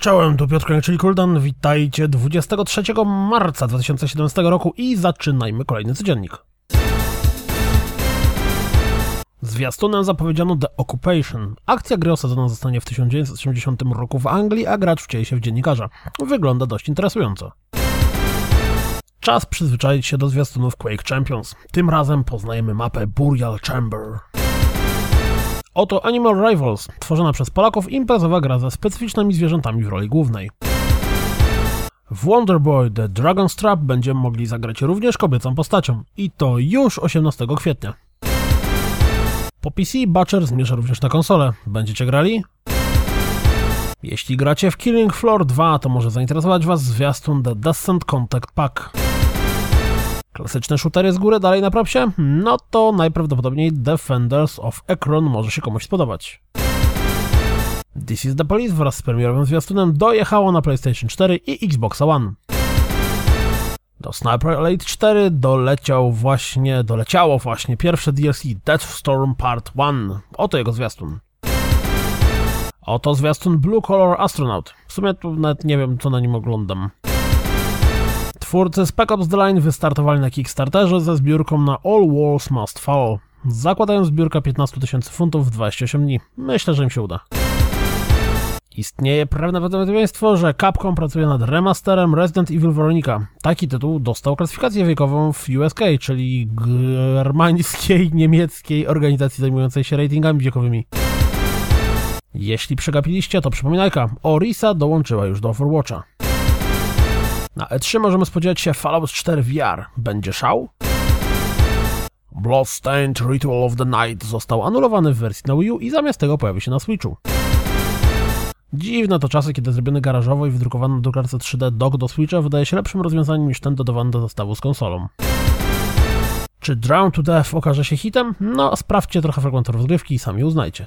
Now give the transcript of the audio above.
Czołem, tu Piotr czyli Kuldan. Witajcie 23 marca 2017 roku i zaczynajmy kolejny codziennik. Zwiastunem zapowiedziano The Occupation. Akcja gry osadzona zostanie w 1980 roku w Anglii, a gracz wcieli się w dziennikarza. Wygląda dość interesująco. Czas przyzwyczaić się do zwiastunów Quake Champions. Tym razem poznajemy mapę Burial Chamber. Oto Animal Rivals, tworzona przez Polaków imprezowa gra ze specyficznymi zwierzętami w roli głównej. W Wonder Boy The Dragon's Trap będziemy mogli zagrać również kobiecą postacią i to już 18 kwietnia. Po PC Butcher zmierza również na konsolę. Będziecie grali? Jeśli gracie w Killing Floor 2, to może zainteresować Was zwiastun The Descent Contact Pack. Klasyczne shootery z góry dalej na propsie? No to najprawdopodobniej Defenders of Ekron może się komuś spodobać. This is the Police wraz z premierowym zwiastunem dojechało na PlayStation 4 i Xbox One. Do Sniper Elite 4 doleciał właśnie, doleciało właśnie pierwsze DLC Deathstorm Part 1. Oto jego zwiastun. Oto zwiastun Blue Collar Astronaut. W sumie tu nawet nie wiem, co na nim oglądam. Twórcy Spec Ops The Line wystartowali na Kickstarterze ze zbiórką na All Walls Must Fall. Zakładają zbiórkę 15 tysięcy funtów w 28 dni. Myślę, że im się uda. Istnieje prawdopodobieństwo, że Capcom pracuje nad remasterem Resident Evil Veronica. Taki tytuł dostał klasyfikację wiekową w USK, czyli germańskiej, niemieckiej organizacji zajmującej się ratingami wiekowymi. Jeśli przegapiliście, to przypominajka, Orisa dołączyła już do Overwatcha. Na E3 możemy spodziewać się Fallout 4 VR. Będzie szał? Bloodstained Ritual of the Night został anulowany w wersji na Wii U i zamiast tego pojawi się na Switchu. Dziwne to czasy, kiedy zrobiony garażowo i wydrukowany na drukarce 3D dock do Switcha wydaje się lepszym rozwiązaniem niż ten dodawany do zestawu z konsolą. Czy Drown to Death okaże się hitem? No, sprawdźcie trochę fragmentów rozgrywki i sami uznajcie.